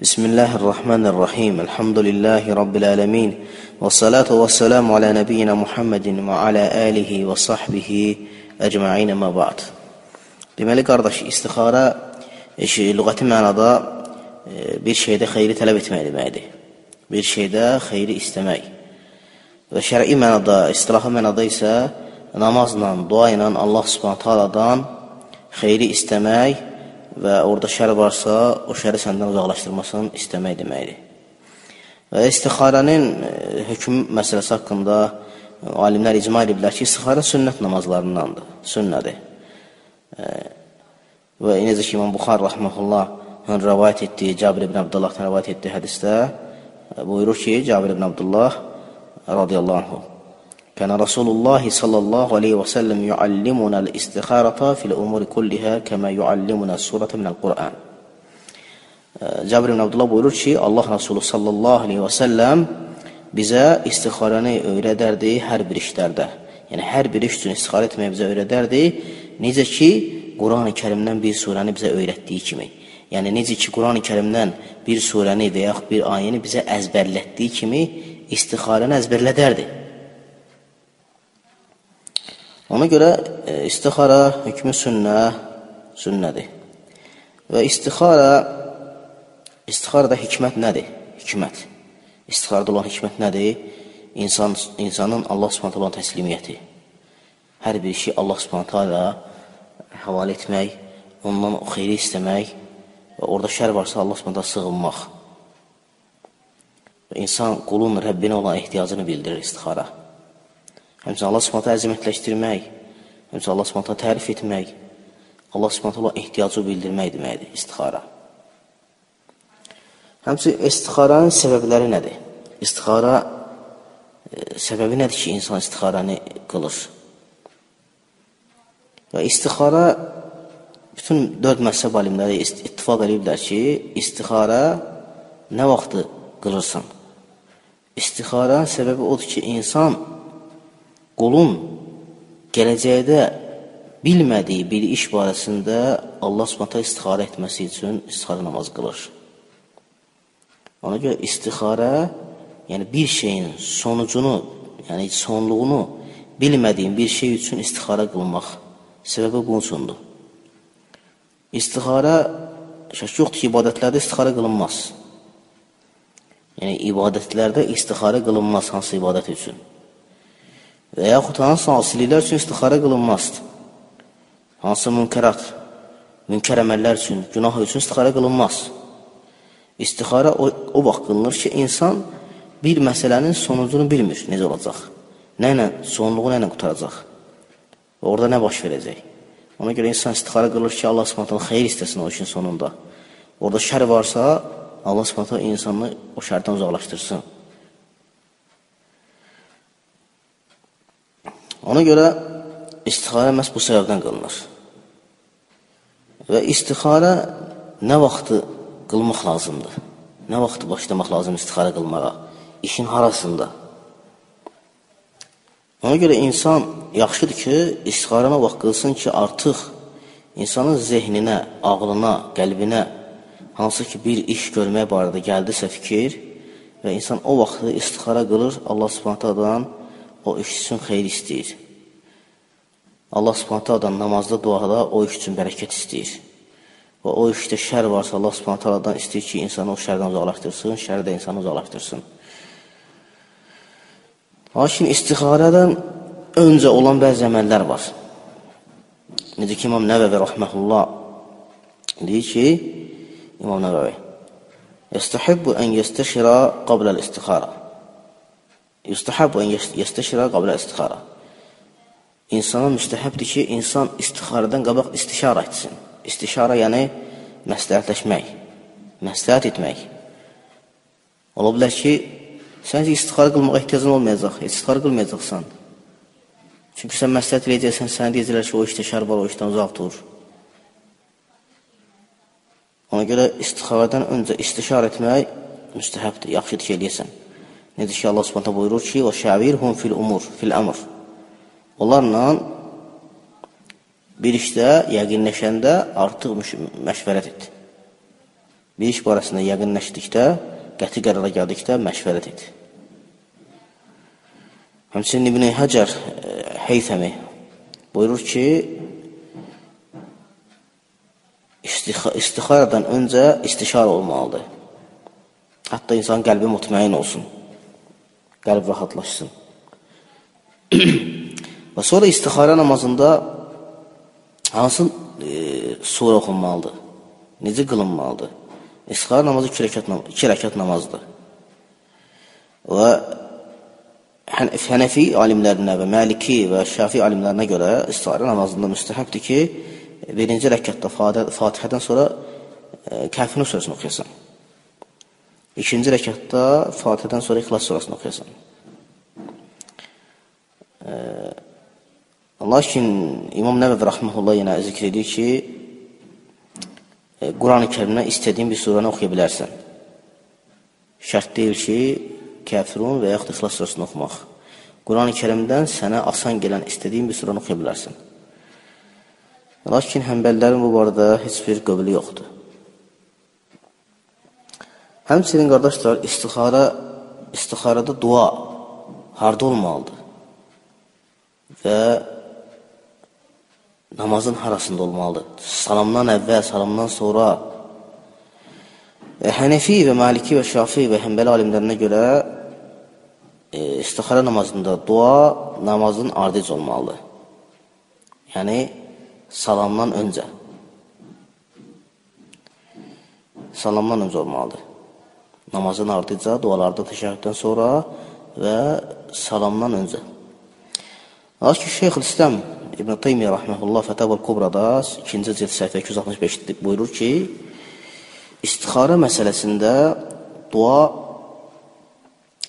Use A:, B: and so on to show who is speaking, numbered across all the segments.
A: بسم الله الرحمن الرحيم الحمد لله رب العالمين والصلاة والسلام على نبينا محمد وعلى آله وصحبه أجمعين ما بعد Deməli, qardaş, istixara lüğəti mənada e, bir şeydə xeyri tələb etmək deməkdir. Bir şeydə xeyri istəmək. Və şəri mənada, istilahı mənada isə namazla, dua ilə Allah subhanətə aladan xeyri istəmək və orada şər varsa, o şəri səndən uzaqlaşdırmasını istəmək deməkdir. Və istixarənin e, hökm məsələsi haqqında alimlər icma ediblər ki, istixarə sünnət namazlarındandır, sünnədir. Və necə ki, İmam Buxar rəhməhullah rəvayət etdiyi, Cabir ibn Abdullahdan rəvayət etdiyi hədisdə buyurur ki, Cabir ibn Abdullah radiyallahu anhu كان رسول الله صلى الله عليه وسلم يعلمنا الاستخارة في الأمور كلها كما يعلمنا السورة من القرآن Cabir ibn Abdullah buyurur ki, Allah Resulü sallallahu aleyhi və səlləm bizə istixarəni öyrədərdi hər bir işlərdə. Yəni, hər bir iş üçün istixarə etməyə bizə öyrədərdi. Necə ki, Quran-ı kərimdən bir surəni bizə öyrətdiyi kimi. Yəni, necə ki, Quran-ı kərimdən bir surəni və yaxud bir ayəni bizə əzbərlətdiyi kimi istixarəni əzbərlədərdi. Ona görə e, istixara hökmü sünnə, sünnədir. Və istixara, istixarada hikmət nədir? Hikmət. İstixarada olan hikmət nədir? İnsan, insanın Allah subhanətə olan təslimiyyəti. Hər bir işi Allah subhanətə ilə həvalə etmək, ondan o xeyri istəmək və orada şər varsa Allah subhanətə sığınmaq. Və insan qulun Rəbbinə olan ehtiyacını bildirir istixara. Həmçinin Allah Subhanahu əzəmətləşdirmək, həmçinin Allah Subhanahu tərif etmək, Allah Subhanahu ehtiyacı bildirmək deməkdir istixara. Həmçinin istixaranın səbəbləri nədir? İstixara e, səbəbi nədir ki, insan istixaranı qılır? Və istixara bütün dörd məzhəb alimləri ittifaq ediblər ki, istixara nə vaxtı qılırsan? İstixara səbəbi odur ki, insan qulun gələcəkdə bilmədiyi bir iş barəsində Allah subhanətə istixarə etməsi üçün istixarə namazı qılır. Ona görə istixarə, yəni bir şeyin sonucunu, yəni sonluğunu bilmədiyin bir şey üçün istixarə qılmaq. Səbəbi bunun üçündür. İstixarə, şək yoxdur ki, ibadətlərdə istixarə qılınmaz. Yəni, ibadətlərdə istixarə qılınmaz hansı ibadət üçün və yaxud hansı asiliklər üçün istixarə qılınmazdır. Hansı münkərat, münkər əməllər üçün, günah üçün istixarə qılınmaz. İstixarə o, o vaxt qılınır ki, insan bir məsələnin sonucunu bilmir, necə olacaq, nə ilə, sonluğu nə ilə qutaracaq orada nə baş verəcək. Ona görə insan istixarə qılır ki, Allah subhanətən xeyir istəsin o işin sonunda. Orada şər varsa, Allah subhanətən insanı o şərdən uzaqlaşdırsın. Ona görə istixarə məhz bu səbəbdən qılınır. Və istixarə nə vaxtı qılmaq lazımdır? Nə vaxtı başlamaq lazım istixarə qılmağa? İşin harasında? Ona görə insan yaxşıdır ki, istixarə nə vaxt qılsın ki, artıq insanın zehninə, ağlına, qəlbinə hansı ki, bir iş görmək barədə gəldisə fikir və insan o vaxtı istixara qılır, Allah subhanətədən o iş üçün xeyir istəyir. Allah subhanətədən namazda, duada o iş üçün bərəkət istəyir. Və o işdə şər varsa Allah subhanətədən istəyir ki, insanı o şərdən uzaqlaşdırsın, şəri də insanı uzaqlaşdırsın. Lakin istixarədən öncə olan bəzi əməllər var. Necə ki, İmam Nəvəvi rəhməhullah deyir ki, İmam Nəvəvi Yəstəhibbu ən yəstəşirə qabləl istixara Yəstəhibbu ən yəstəşirə qabləl istixara İnsana müstəhəbdir ki, insan istixarədən qabaq istişara etsin. İstişara yəni məsləhətləşmək, məsləhət etmək. Ola bilər ki, sən istixarə qılmağa ehtiyacın olmayacaq, istixarə qılmayacaqsan. Çünki sən məsləhət eləyəcəksən, sənə deyəcəklər ki, o işdə şər var, o işdən uzaq dur. Ona görə istixarədən öncə istişar etmək müstəhəbdir, yaxşıdır ki, eləyəsən. Necə ki, Allah subhanətə buyurur ki, o şəvirhum fil umur, fil əmr. Onlarla bir işdə yəqinləşəndə artıq məşvərət et. bir iş barəsində yəqinləşdikdə, qəti qərara gəldikdə məşvərət et. Həmçinin İbn Həcər e, Heythəmi buyurur ki, istixaradan öncə istişara olmalıdır. Hətta insan qəlbi mutmain olsun, qəlb rahatlaşsın. Və sonra istixara namazında hansı e, surə oxunmalıdır? Necə qılınmalıdır? İstixara namazı iki rəkat, iki rəkat namazdır. Və Hənəfi alimlərinə və Məliki və Şafi alimlərinə görə istixara namazında müstəhəbdir ki, birinci rəkatda Fatihədən sonra e, Kəfirun surəsini oxuyasan. İkinci rəkatda Fatihədən sonra İxlas surəsini oxuyasan. E, lakin İmam Nəvəvi rəhməhullah yenə zikr edir ki, e, Quran-ı Kərimdən istədiyin bir surəni oxuya bilərsən. Şərt deyil ki, Kəfirun və yaxud İxlas surəsini oxumaq. Quran-ı Kərimdən sənə asan gələn istədiyin bir surəni oxuya bilərsən. Lakin həmbəllərin bu barədə heç bir qövlü yoxdur. Həmçinin qardaşlar, istixara, istixarada dua harda olmalıdır? Və namazın harasında olmalıdır? Salamdan əvvəl, salamdan sonra. Və Hənəfi və Maliki və Şafi və Həmbəli alimlərinə görə e, istixara namazında dua namazın ardıc olmalıdır. Yəni, salamdan öncə. Salamdan öncə olmalıdır. Namazın ardıca, dualarda təşəhhüddən sonra və salamdan öncə. Lakin Şeyx İslam İbn Teymiyyə rahmehullah Fətavul Kubrada 2-ci cild səhifə 265 buyurur ki, istixara məsələsində dua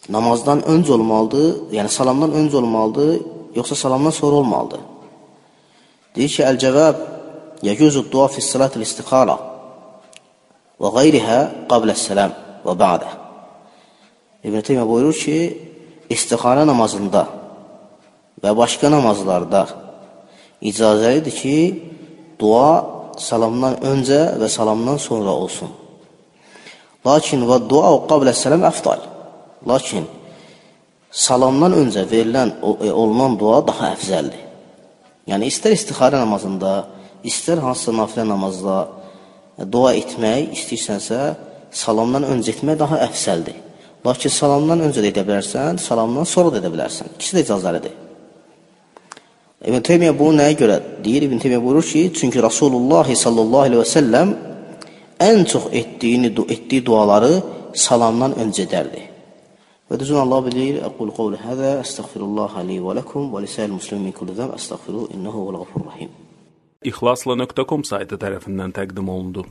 A: namazdan öncə olmalıdır, yəni salamdan öncə olmalıdır, yoxsa salamdan sonra olmalıdır? Deyir ki, əl-cəvab yəcuzu dua fi salatil istixara və qayrihə qabləs-səlam və ba'də. İbn Teymiyyə buyurur ki, istixara namazında və başqa namazlarda icazəlidir ki, dua salamdan öncə və salamdan sonra olsun. Lakin və dua qabləs-səlam əfdal. Lakin salamdan öncə verilən, e, olunan dua daha əfzəldir. Yəni, istər istixarə namazında, istər hansısa nafilə namazda dua etmək istəyirsənsə, salamdan öncə etmək daha əfsəldir. Lakin salamdan öncə də edə bilərsən, salamdan sonra da edə bilərsən. İkisi də icazəlidir. İbn Teymiyyə bunu nəyə görə deyir? İbn Teymiyyə buyurur ki, çünki Rasulullah sallallahu aleyhi və səlləm ən çox etdiyini, etdiyi duaları salamdan öncə edərdi. Və düzün Allah bilir, əqul qavlu həzə, əstəğfirullah li və ləkum və lisəl muslimin min kulli zəm, əstəğfiru innəhu vəl-ğafur rahim.
B: İxlasla.com saytı tərəfindən təqdim olundu.